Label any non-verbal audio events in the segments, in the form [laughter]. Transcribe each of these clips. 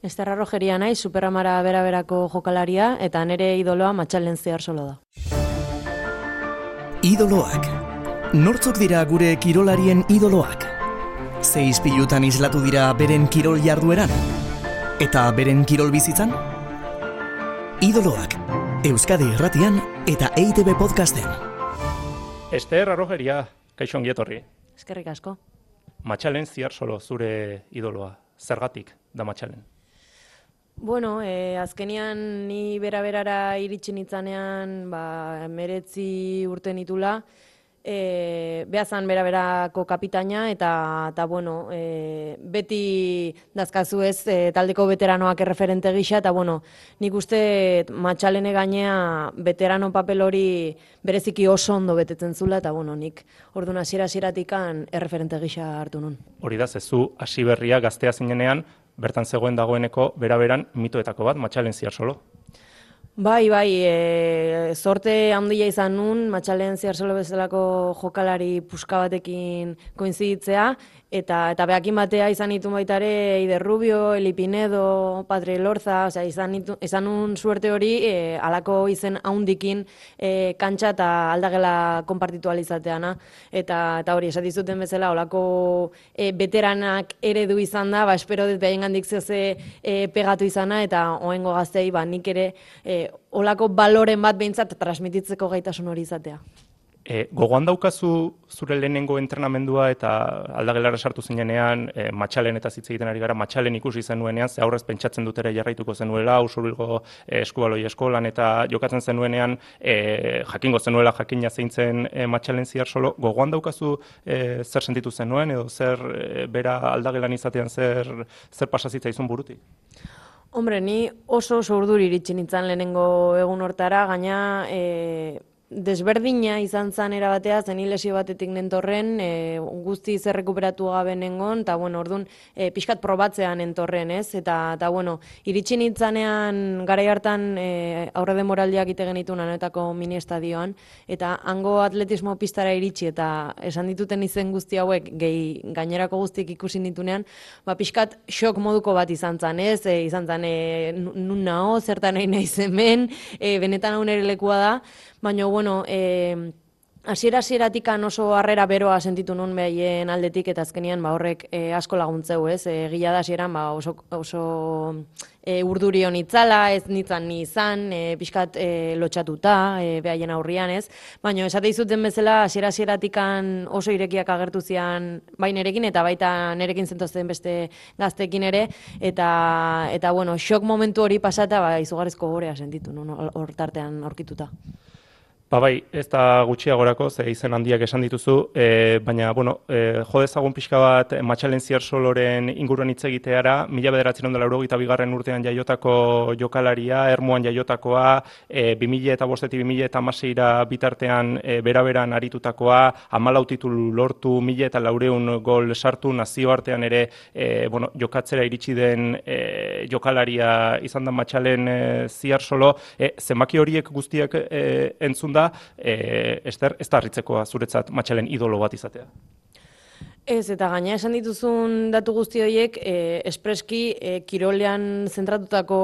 Esterra rojeria nahi, superamara bera-berako jokalaria, eta nire idoloa matxalen zehar solo da. Idoloak. Nortzok dira gure kirolarien idoloak? Ze izpilutan islatu dira beren kirol jardueran? Eta beren kirol bizitzan? Idoloak. Euskadi Irratian eta EITB Podcasten. Ester Arrogeria, kaixo ongietorri. Eskerrik asko. Matxalen ziar solo zure idoloa. Zergatik da Matxalen? Bueno, e, azkenian ni bera-berara iritsi nitzanean, ba, meretzi urte nitula, e, behazan bera-berako kapitaina, eta, eta bueno, e, beti dazkazu ez e, taldeko veteranoak erreferente gisa, eta bueno, nik uste matxalene gainea veterano papel hori bereziki oso ondo betetzen zula, eta bueno, nik orduan hasiera-hasieratikan erreferente gisa hartu nun. Hori da, zezu hasi berria gaztea zinenean, bertan zegoen dagoeneko beraberan mitoetako bat, matxalen ziar solo. Bai, bai, e, sorte handia izan nun, matxalen ziar solo bezalako jokalari puska batekin koinziditzea, eta eta behakin batea izan ditu baita ere Ider Rubio, Eli Padre Lorza, osea izan nitu, izan un suerte hori e, alako izen haundikin e, kantxa eta aldagela konpartitu alizateana eta eta hori esati zuten bezala olako e, veteranak eredu izan da, ba espero dut behaingandik zeze e, pegatu izana eta oengo gaztei ba nik ere e, olako baloren bat behintzat transmititzeko gaitasun hori izatea. E, gogoan daukazu zure lehenengo entrenamendua eta aldagelara sartu zinenean, e, matxalen eta zitze egiten ari gara, matxalen ikusi zenuenean, ze aurrez pentsatzen dut ere jarraituko zenuela, usurbilgo e, eskubaloi eskolan eta jokatzen zenuenean, e, jakingo zenuela jakina zeintzen e, matxalen ziar solo, gogoan daukazu e, zer sentitu zenuen edo zer e, bera aldagelan izatean zer, zer pasazitza izun burutik? Hombre, ni oso oso urduri iritsi nintzen lehenengo egun hortara, gaina e, desberdina izan zan erabatea, zen hilesio batetik nentorren, e, guzti zerrekuperatu gabe nengon, eta bueno, orduan e, pixkat probatzean entorren, ez? Eta, eta bueno, iritsi nintzanean gara hartan e, aurre demoraldiak ite genitu nanetako mini estadioan, eta hango atletismo pistara iritsi, eta esan dituten izen guzti hauek, gehi gainerako guztiek ikusi nitunean, ba, pixkat xok moduko bat izan zan, ez? E, izan zan, e, nun nao, zertan nahi nahi zemen, e, benetan hau nere lekua da, baina, bueno, e, Asiera asieratikan oso harrera beroa sentitu nun behaien aldetik eta azkenian ba horrek e, asko laguntzeu, ez? E, gila da hasieran ba oso oso e, urduri itzala, ez nitzan ni izan, e, pixkat e, lotxatuta e, behaien aurrian, ez? Baina esate izuten bezala hasiera asieratikan oso irekiak agertu zian bai nerekin eta baita nerekin zentozen beste gaztekin ere eta eta bueno, shock momentu hori pasata ba izugarrizko gorea sentitu nun hor tartean aurkituta. Ba bai, ez da gutxiagorako, ze izen handiak esan dituzu, e, baina, bueno, e, jo dezagun pixka bat matxalen ziar soloren inguruan hitz egiteara, mila bederatzen ondela eurogita bigarren urtean jaiotako jokalaria, ermuan jaiotakoa, e, 2000 eta bostetik 2000 eta maseira bitartean e, beraberan aritutakoa, amalau titulu lortu, mila eta laureun gol sartu, nazio artean ere, e, bueno, jokatzera iritsi den e, jokalaria izan da matxalen e, ziar solo, e, zenbaki horiek guztiak e, entzun da, e, Ester, ez da harritzekoa zuretzat matxalen idolo bat izatea. Ez, eta gaina esan dituzun datu guzti horiek, e, espreski e, kirolean zentratutako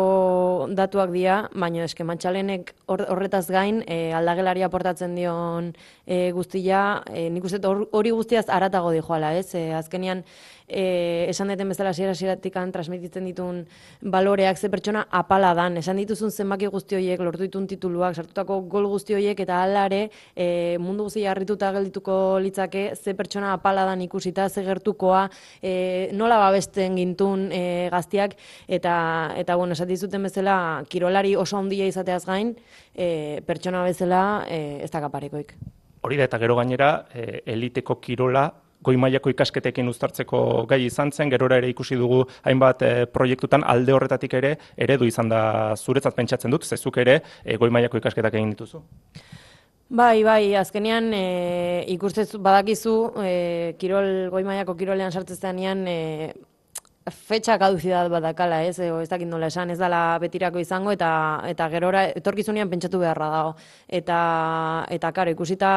datuak dira, baina eske matxalenek horretaz gain, e, aldagelaria portatzen dion e, guztia, e, nik uste hori guztiaz aratago di joala, ez? E, azkenian, e, esan deten bezala zera zeratikan transmititzen ditun baloreak ze pertsona apala dan. Esan dituzun zenbaki guzti horiek, lortu ditun tituluak, sartutako gol guzti horiek, eta alare e, mundu guzti harrituta geldituko litzake ze pertsona apala dan ikusita, ze gertukoa, e, nola babesten gintun e, gaztiak, eta, eta bueno, esan dituzuten bezala, kirolari oso handia izateaz gain, e, pertsona bezala e, ez da kaparekoik. Hori da, eta gero gainera, e, eliteko kirola goi mailako ikasketekin uztartzeko gai izan zen, gerora ere ikusi dugu hainbat e, proiektutan alde horretatik ere eredu izan da zuretzat pentsatzen dut, zezuk ere e, goi mailako ikasketak egin dituzu. Bai, bai, azkenean e, ikustez badakizu e, kirol goi mailako kirolean sartzezanean e, fetxa kaduzidad badakala, ez, edo ez dakit nola esan, ez dala betirako izango, eta eta gerora etorkizunean pentsatu beharra dago. Eta, eta karo, ikusita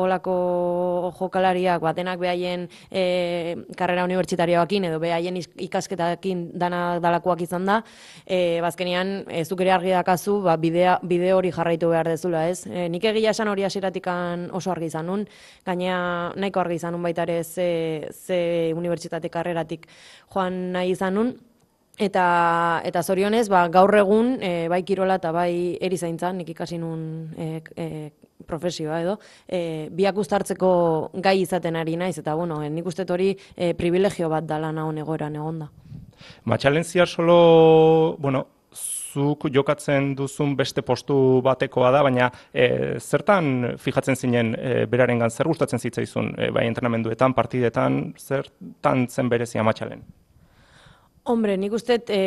olako jokalariak, batenak behaien e, karrera unibertsitarioakin, edo behaien ikasketakin dana dalakoak izan da, e, bazkenian, ez duk ere argi dakazu, ba, bidea, bide hori jarraitu behar dezula, ez. E, nik egia esan hori asiratikan oso argi izan nun, gaina nahiko argi izan nun baita ere ze, ze unibertsitate karreratik joan nahi izan nun, eta, eta zorionez, ba, gaur egun, e, bai kirola eta bai erizaintzan, nik ikasi nun e, e, profesioa edo, e, biak ustartzeko gai izaten ari naiz, eta bueno, nik uste hori e, privilegio bat dala nagon egoeran egonda. Matxalen ziar solo, bueno, zuk jokatzen duzun beste postu batekoa da, baina e, zertan fijatzen zinen e, berarengan zer gustatzen zitzaizun, e, bai entrenamenduetan, partidetan, zertan zen berezia matxalen? Hombre, nik uste e,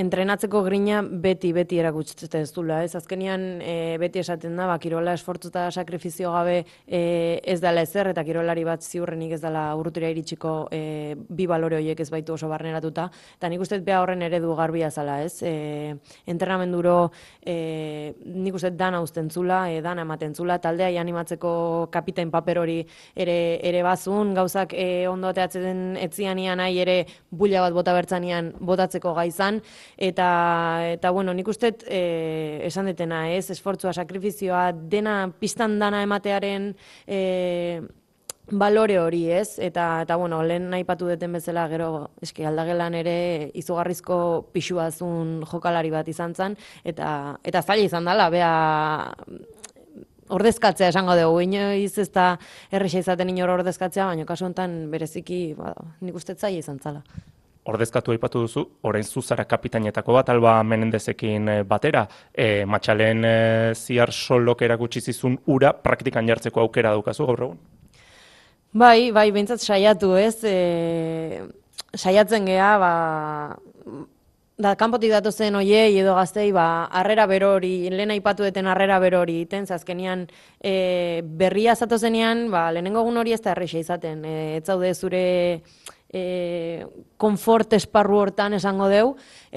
entrenatzeko grina beti, beti erakutzen ez dula. Ez azkenian e, beti esaten da, ba, kirola esfortzu eta sakrifizio gabe e, ez dela ezer, eta kirolari bat ziurrenik ez dela urrutira iritsiko e, bi balore horiek ez baitu oso barneratuta. Eta nik uste beha horren eredu garbia zala, ez? E, entrenamenduro e, nik uste dana usten zula, e, dana ematen zula, taldea animatzeko kapitain paper hori ere, ere bazun, gauzak e, ondo ateatzen etzianian nahi ere bulla bat bota bertzen zenean botatzeko gaizan eta eta bueno, nik uste e, esan detena, ez, esfortzua, sakrifizioa, dena pistan dana ematearen e, balore hori, ez? Eta eta bueno, lehen aipatu deten bezala gero eski aldagelan ere izugarrizko pixuazun jokalari bat izan zen. Eta eta zaila izan dela, bea ordezkatzea esango dugu, inoiz ez da erresa izaten inor ordezkatzea, baina kasu honetan bereziki, ba, nik uste zaila izan zala ordezkatu aipatu duzu, orain zuzara kapitainetako bat, alba menendezekin eh, batera, e, matxalen e, ziar solok erakutsi zizun ura praktikan jartzeko aukera daukazu gaur egun? Bai, bai, behintzat saiatu ez, e, saiatzen geha, ba, da, kanpotik datu zen oiei edo gaztei, ba, arrera berori, lehen aipatu deten arrera berori, iten, zazkenian, e, berria zato zenean, ba, lehenengo egun hori ez da erreixa izaten, e, ez zaude zure, e, konfort esparru hortan esango deu,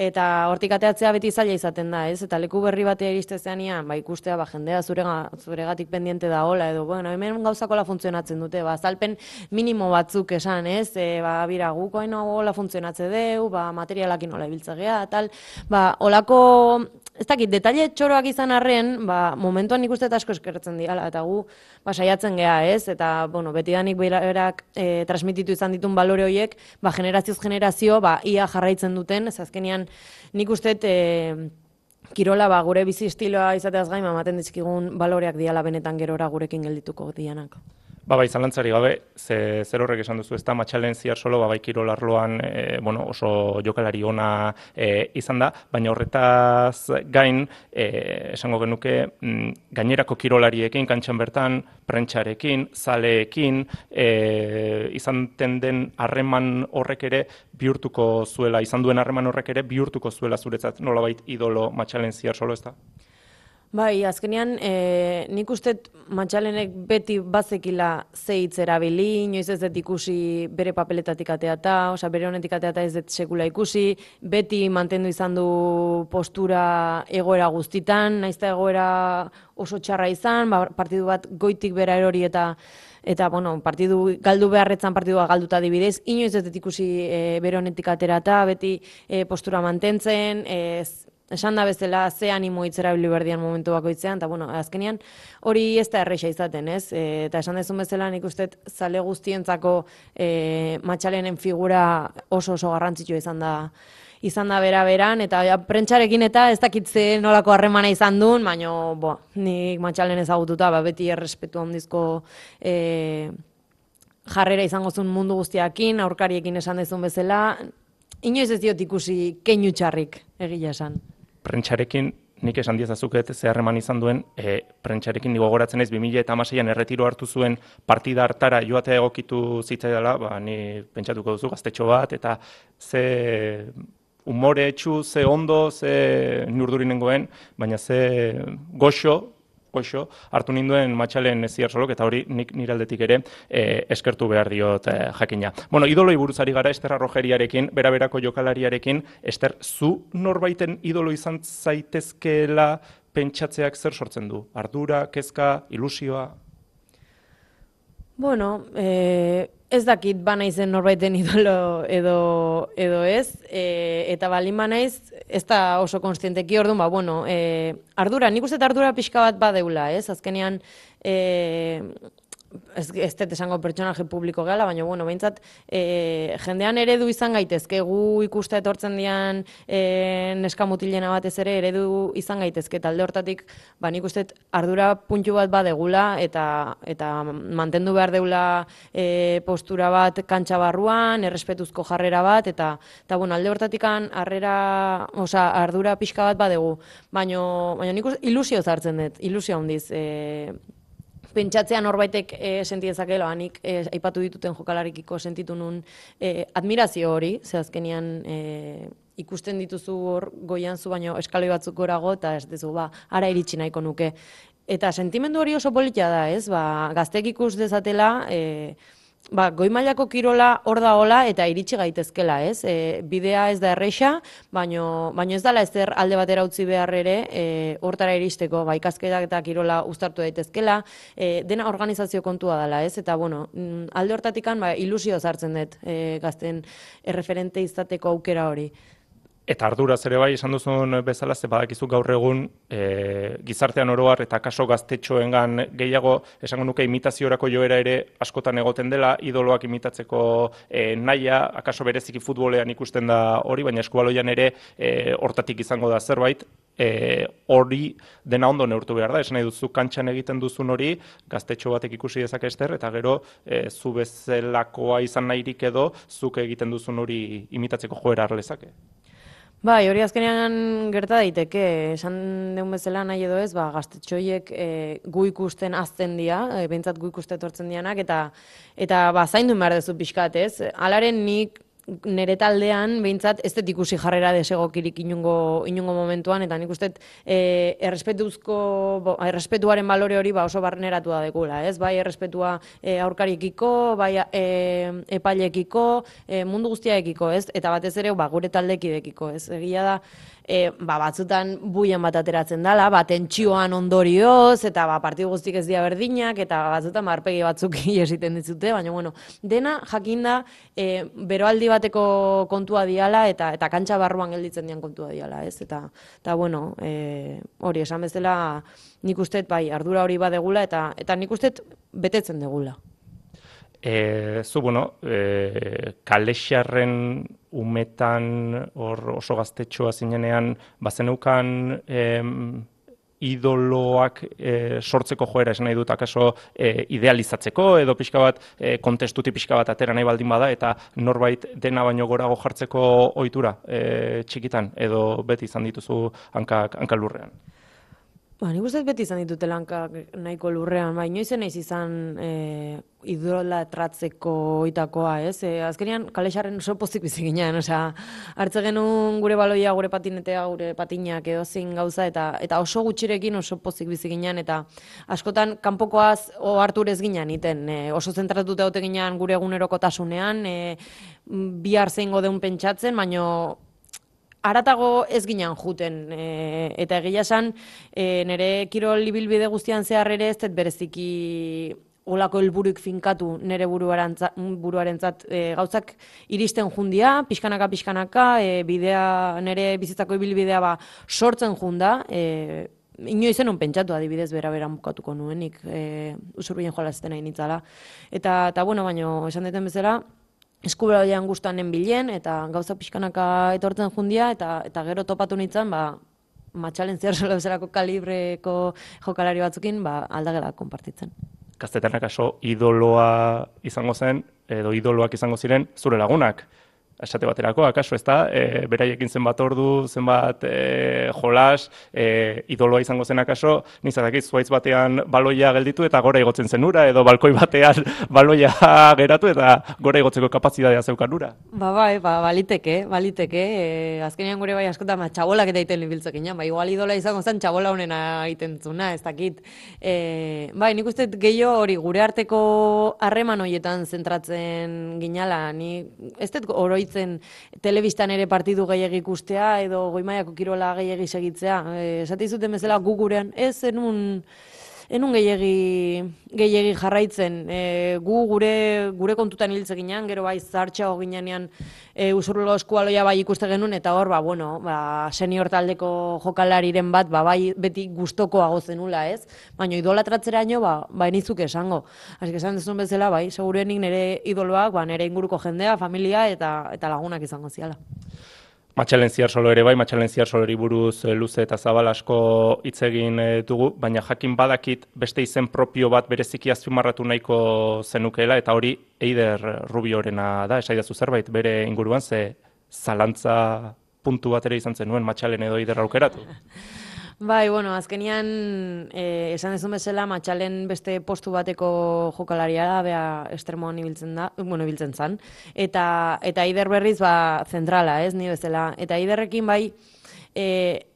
eta hortik ateatzea beti zaila izaten da, ez? Eta leku berri batea iristezean ba, ikustea, ba, jendea zurega, zuregatik pendiente da hola, edo, bueno, hemen gauzakola funtzionatzen dute, ba, zalpen minimo batzuk esan, ez? E, ba, bira, guko hain hola funtzionatze deu, ba, materialakin hola ibiltzegea, tal, ba, olako ez dakit, detalle txoroak izan arren, ba, momentuan nik uste asko eskertzen dira, eta gu ba, saiatzen geha, ez? Eta, bueno, beti danik berak e, transmititu izan ditun balore horiek, ba, generazioz generazio, ba, ia jarraitzen duten, ez azkenean nik uste e, kirola ba, gure bizi estiloa izateaz gaima, ematen dizkigun baloreak diala benetan gerora gurekin geldituko dianak. Ba, bai, zalantzari gabe, ze, zer horrek esan duzu, ez da matxalen ziar solo, ba, bai, kirolarloan, e, bueno, oso jokalari ona e, izan da, baina horretaz gain, e, esango genuke, mm, gainerako kirolariekin, kantxan bertan, prentxarekin, zaleekin, e, izan den harreman horrek ere, bihurtuko zuela, izan duen harreman horrek ere, bihurtuko zuela zuretzat, nolabait idolo matxalen ziar solo, ez da? Bai, azkenean, e, nik uste matxalenek beti bazekila zeitz erabili, inoiz ez dut ikusi bere papeletatik ateata, oza, bere honetik ateata ez dut sekula ikusi, beti mantendu izan du postura egoera guztitan, naizta egoera oso txarra izan, ba, partidu bat goitik bera erori eta eta bueno, partidu galdu beharretzan partidua galduta dibidez, inoiz ez dut ikusi e, bere honetik aterata, beti e, postura mantentzen, ez esan da bezala ze animo hitzera bili berdian momentu bakoitzean, eta bueno, azkenean hori ez da erreixa izaten, ez? E, eta esan dezun bezala nik uste zale guztientzako e, matxalenen figura oso oso garrantzitsua izan da izan da bera beran, eta ja, prentxarekin eta ez dakitze nolako harremana izan duen, baina bo, nik matxalen ezagututa, ba, beti errespetu handizko e, jarrera izango zuen mundu guztiakin, aurkariekin esan dezun bezala, inoiz ez diot ikusi keinu txarrik, egila esan prentxarekin nik esan diezazuket zeharreman izan duen, e, prentxarekin nigo goratzen ez 2000 eta amaseian erretiro hartu zuen partida hartara joatea egokitu zitzaidala, ba, ni pentsatuko duzu gaztetxo bat, eta ze umore etxu, ze ondo, ze nurdurinengoen, baina ze goxo goixo, hartu ninduen matxalen ziar solok, eta hori nik niraldetik ere e, eskertu behar diot e, jakina. Bueno, idoloi buruzari gara Ester Arrojeriarekin, bera-berako jokalariarekin, Ester, zu norbaiten idolo izan zaitezkeela pentsatzeak zer sortzen du? Ardura, kezka, ilusioa? Bueno, e, ez dakit bana izen norbaiten [laughs] idolo edo, edo ez, e, eta balin naiz ez da oso konstienteki orduan, ba, bueno, e, ardura, nik uste ardura pixka bat badeula, ez? Azkenean, e, ez, ez dut esango pertsonaje publiko gala, baina, bueno, behintzat, e, jendean eredu izan gaitezke, gu ikuste etortzen dian e, neska mutilena batez ere, eredu izan gaitezke, talde hortatik, ba, nik uste ardura puntu bat badegula, eta, eta mantendu behar deula e, postura bat kantxa barruan, errespetuzko jarrera bat, eta, eta bueno, alde hortatik harrera, oza, ardura pixka bat badegu, baina, baina nik uste, ilusio zartzen dut, ilusio handiz, e, pentsatzean norbaitek e, senti dezakela, nik e, aipatu dituten jokalarekiko sentitu nun e, admirazio hori, ze azkenian e, ikusten dituzu hor goian zu baino eskaloi batzuk gorago eta ez dezu ba ara iritsi nahiko nuke. Eta sentimendu hori oso politia da, ez? Ba, gaztek ikus dezatela, e, ba, goi mailako kirola hor da hola eta iritsi gaitezkela, ez? E, bidea ez da erreixa, baino, baino ez dala ezer alde batera utzi behar ere e, hortara iristeko, ba, ikasketak eta kirola uztartu daitezkela, e, dena organizazio kontua dela, ez? Eta, bueno, mm, alde hortatikan, ba, ilusio zartzen dut e, gazten erreferente izateko aukera hori. Eta arduraz ere bai, esan duzun bezala, ze badakizu gaur egun e, gizartean oroar eta kaso gaztetxoengan gehiago, esango nuke imitaziorako joera ere askotan egoten dela, idoloak imitatzeko e, naia, akaso bereziki futbolean ikusten da hori, baina eskubaloian ere e, hortatik izango da zerbait, e, hori dena ondo neurtu behar da, esan nahi duzu kantxan egiten duzun hori, gaztetxo batek ikusi dezak ester, eta gero e, zu bezelakoa izan nahirik edo, zuk egiten duzun hori imitatzeko joera arlezake. Bai, hori azkenean gerta daiteke, esan deun bezala nahi edo ez, ba, gaztetxoiek e, gu ikusten azten dira, e, behintzat gu ikusten etortzen dianak, eta, eta ba, zaindu behar dezu pixkat, ez? Alaren nik nere taldean behintzat ez dut ikusi jarrera desegokirik inungo, inungo momentuan, eta nik uste e, errespetuzko, bo, errespetuaren balore hori ba oso barneratu da dekula, ez? Bai errespetua e, aurkariekiko, bai e, epailekiko, e, mundu guztiaekiko, ez? Eta batez ere, ba, gure taldekidekiko, ez? Egia da, e, ba, batzutan buien bat ateratzen dela, bat entxioan ondorioz, eta ba, partidu guztik ez dira berdinak, eta batzutan marpegi batzuk [laughs] esiten ditzute, baina bueno, dena jakinda e, beroaldi bateko kontua diala, eta eta kantxa barruan gelditzen dian kontua diala, ez? Eta, eta bueno, e, hori esan bezala nik uste bai, ardura hori badegula, eta, eta nik uste betetzen degula. E, zu, bueno, e, kalexarren umetan or, oso gaztetxoa zinenean, bazeneukan e, idoloak e, sortzeko joera esan nahi dut, akaso e, idealizatzeko, edo pixka bat, e, kontestuti pixka bat atera nahi baldin bada, eta norbait dena baino gorago jartzeko ohitura e, txikitan, edo beti izan dituzu hankak, hankalurrean. Ba, nik uste beti izan ditut lankak nahiko lurrean, ba, inoiz naiz izan e, idrola tratzeko oitakoa, ez? E, azkenean, kalexarren oso pozik bizik ginen, osea, hartze genuen gure baloia, gure patinetea, gure patinak edo zin gauza, eta eta oso gutxirekin oso pozik bizik ginen, eta askotan, kanpokoaz o harturez ginen, iten, e, oso zentratuta dute ginen gure egunerokotasunean, e, bihar zeingo deun pentsatzen, baino aratago ez ginen juten, e, eta egia esan, e, nire kirol ibilbide guztian zehar ere ez bereziki olako helburuik finkatu nire buruarentzat e, gauzak iristen jundia, pixkanaka pixkanaka, e, bidea nire bizitzako ibilbidea ba sortzen junda, e, inoiz zenun pentsatu adibidez bera beran bukatuko nuenik, e, usurbien jolazten nahi nitzala. Eta, eta bueno, baino, esan deten bezala, eskubera hoian gustanen bilen eta gauza pixkanaka etortzen jundia eta eta gero topatu nintzen ba matxalen zer [laughs] bezalako kalibreko jokalari batzukin ba aldagela konpartitzen. Gaztetan akaso idoloa izango zen edo idoloak izango ziren zure lagunak. Esate baterako, akaso ez da, e, beraiekin zenbat ordu, zenbat e, jolas, e, idoloa izango zen akaso, nizatakit zuaitz batean baloia gelditu eta gora igotzen zen ura, edo balkoi batean [laughs] baloia geratu eta gora igotzeko kapazitatea zeukan ura. Ba, bai, ba, baliteke, baliteke, e, azkenean gure bai askotan, ba, txabolak eta iten libiltzek ba, igual idola izango zen txabola honena egiten zuna, ez dakit. E, bai, nik uste gehiago hori gure arteko harreman horietan zentratzen ginala, ni ez dut oroitzen telebistan ere partidu gehiagik ikustea edo goimaiako kirola gehiagik segitzea. E, esate izuten bezala gu gurean, ez zenun enun gehiegi, gehiegi jarraitzen. E, gu gure, gure kontutan hiltze ginean, gero bai zartxa ginean e, usurlo eskualoia bai ikuste genuen, eta hor, ba, bueno, ba, senior taldeko jokalariren bat, ba, bai beti gustokoago zenula, ez? Baina idolatratzera ino, ba, ba enizuk esango. Asi esan dezun bezala, bai, segurenik nire idoloak, ba, nire inguruko jendea, familia eta, eta lagunak izango ziala. Matxalen ziar ere bai, matxalen ziar buruz eh, luze eta zabal asko hitz egin eh, dugu, baina jakin badakit beste izen propio bat bereziki azpimarratu nahiko zenukela, eta hori Eider Rubiorena da, esaidazu zerbait bere inguruan, ze zalantza puntu bat ere izan zenuen matxalen edo Eider aukeratu. [laughs] Bai, bueno, azkenian eh, esan ezun bezala matxalen beste postu bateko jokalaria da, bea estremoan ibiltzen da, bueno, ibiltzen zan. Eta, eta Ider berriz, ba, zentrala, ez, ni bezala. Eta Iderrekin, bai, eh,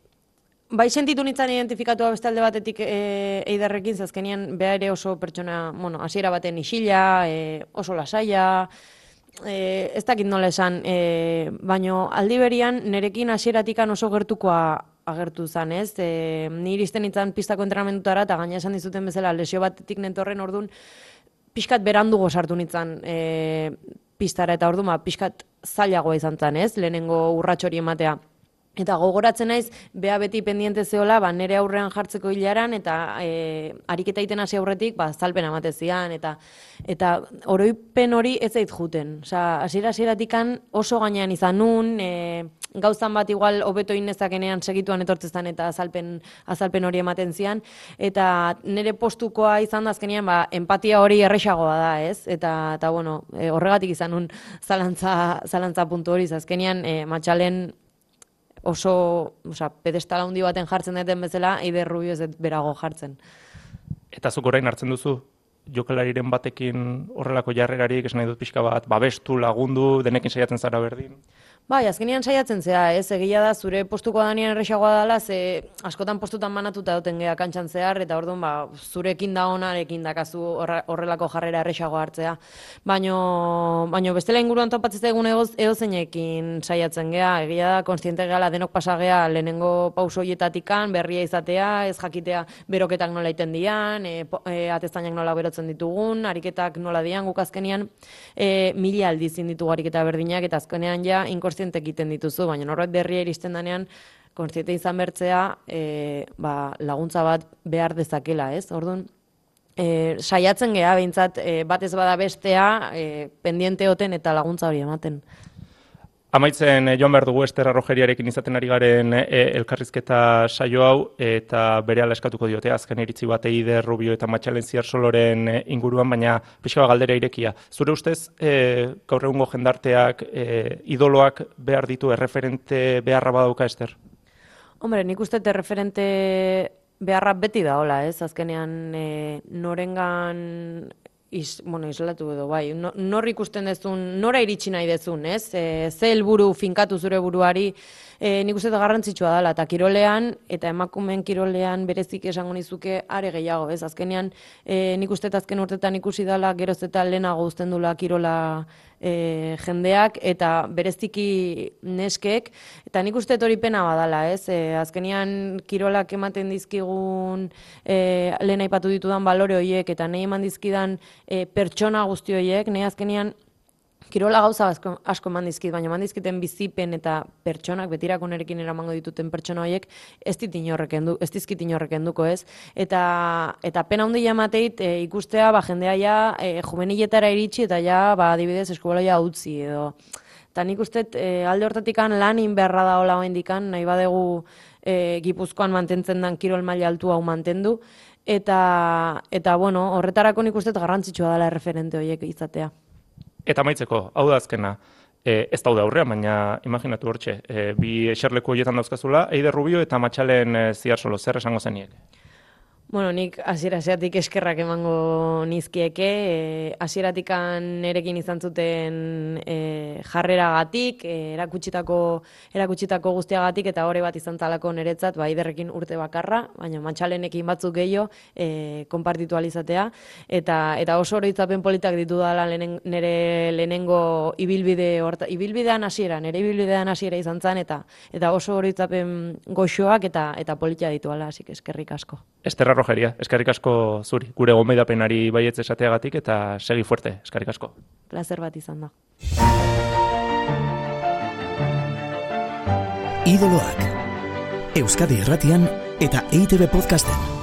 bai sentitu nintzen identifikatu beste alde batetik e, Eiderrekin, zazkenian, bea ere oso pertsona, bueno, hasiera baten isila, e, oso lasaia, e, ez dakit nola esan, e, baino aldi berian, nerekin hasieratik oso gertukoa agertu zan, ez? E, ni iristen itzan pistako entrenamendutara eta gaina esan dizuten bezala lesio batetik nentorren ordun pixkat berandu gozartu nintzen e, pistara eta ordu, ma, ba, pixkat zailagoa izan zen, ez? Lehenengo urratxori ematea. Eta gogoratzen naiz, beha beti pendiente zeola, ba, nere aurrean jartzeko hilaran, eta e, ariketa iten hasi aurretik, ba, zalpen amatezian, eta eta oroipen hori ez zait juten. Osa, asira asiratikan oso gainean izan nun, e, gauzan bat igual hobeto inezakenean segituan etortzezan eta azalpen, azalpen hori ematen zian, eta nere postukoa izan da azkenean, ba, empatia hori erresagoa da, ez? Eta, eta bueno, e, horregatik izan nun zalantza, zalantza puntu hori, azkenean, e, matxalen oso, oza, pedestala handi baten jartzen duten bezala, Eider Rubio ez berago jartzen. Eta zuk orain hartzen duzu, jokalariren batekin horrelako jarrerarik, esan nahi dut pixka bat, babestu, lagundu, denekin saiatzen zara berdin? Bai, azkenean saiatzen zea, ez, egia da, zure postuko danian erresagoa dela, ze askotan postutan manatuta duten geha kantxan zehar, eta orduan, ba, zurekin da honarekin dakazu horrelako jarrera erresago hartzea. Baino, baino bestela inguruan topatzez egun egoz, saiatzen geha, egia da, konstiente gehala denok pasagea lehenengo pausoietatikan, berria izatea, ez jakitea beroketak nola iten dian, e, e, nola berotzen ditugun, ariketak nola dian, guk azkenean, e, mila aldizin ditugu ariketa berdinak, eta azkenean ja, kontziente egiten dituzu, baina norbait berria iristen denean, kontziente izan bertzea, e, ba, laguntza bat behar dezakela, ez? Orduan, e, saiatzen geha, behintzat, e, batez bada bestea, e, pendiente hoten eta laguntza hori ematen. Amaitzen eh, joan behar dugu Ester Arrojeriarekin izaten ari garen eh, elkarrizketa saio hau eta bere eskatuko diote azken iritzi bat Eider Rubio eta Matxalen Ziarsoloren eh, inguruan, baina pixka galdera irekia. Zure ustez, e, gaur egungo jendarteak idoloak behar ditu erreferente beharra badauka Ester? Hombre, nik uste erreferente beharra beti da hola, ez? Azkenean e, norengan Is, bueno, islatu edo, bai, nor ikusten dezun, nora iritsi nahi dezun, ez? E, ze helburu finkatu zure buruari, e, nik uste da garrantzitsua dela, eta kirolean, eta emakumen kirolean berezik esango nizuke are gehiago, ez? Azkenean, e, nik uste azken urtetan ikusi dela, geroz eta lehenago uzten dula kirola e, jendeak, eta bereziki neskek, eta nik uste hori pena badala, ez? E, azkenean, kirolak ematen dizkigun, e, lehen aipatu ditudan balore horiek, eta nahi eman dizkidan e, pertsona guzti horiek, nahi azkenean, Kirola gauza asko, asko mandizkit, baina mandizkiten bizipen eta pertsonak, betirako nerekin eramango dituten pertsona horiek, ez dit inorreken du, ez dizkit inorreken duko ez. Eta, eta pena hundi jamateit e, ikustea, ba, jendea ja, e, juveniletara iritsi eta ja, ba, adibidez, eskola ja utzi edo. Eta nik uste e, alde hortatik lan inberra da hola dikan, nahi badegu e, gipuzkoan mantentzen dan kirol maila altu hau mantendu. Eta, eta bueno, horretarako nik uste garrantzitsua dela referente horiek izatea. Eta maitzeko, hau da azkena, e, ez daude aurrean, baina imaginatu hortxe, e, bi eserleku horietan dauzkazula, Eider Rubio eta Matxalen e, ziar solo, zer esango zeniek? Bueno, nik hasiera zeatik eskerrak emango nizkieke, e, hasieratikan nerekin izan zuten e, jarreragatik, e, erakutsitako erakutsitako guztiagatik eta hori bat izan talako niretzat, bai derrekin urte bakarra, baina mantxalenekin batzuk gehiago e, konpartitu alizatea eta eta oso oroitzapen politak ditu dala lenen, nere lehenengo ibilbide horta, ibilbidean hasiera, nere ibilbidean hasiera izan zen eta eta oso oroitzapen goxoak eta eta politia ditu ala, asik eskerrik asko. Esterra Rogeria, eskerrik asko zuri, gure gomeidapenari baietz esateagatik eta segi fuerte, eskerrik asko. Plazer bat izan da. Idoloak. Euskadi Irratian eta EITB Podcasten.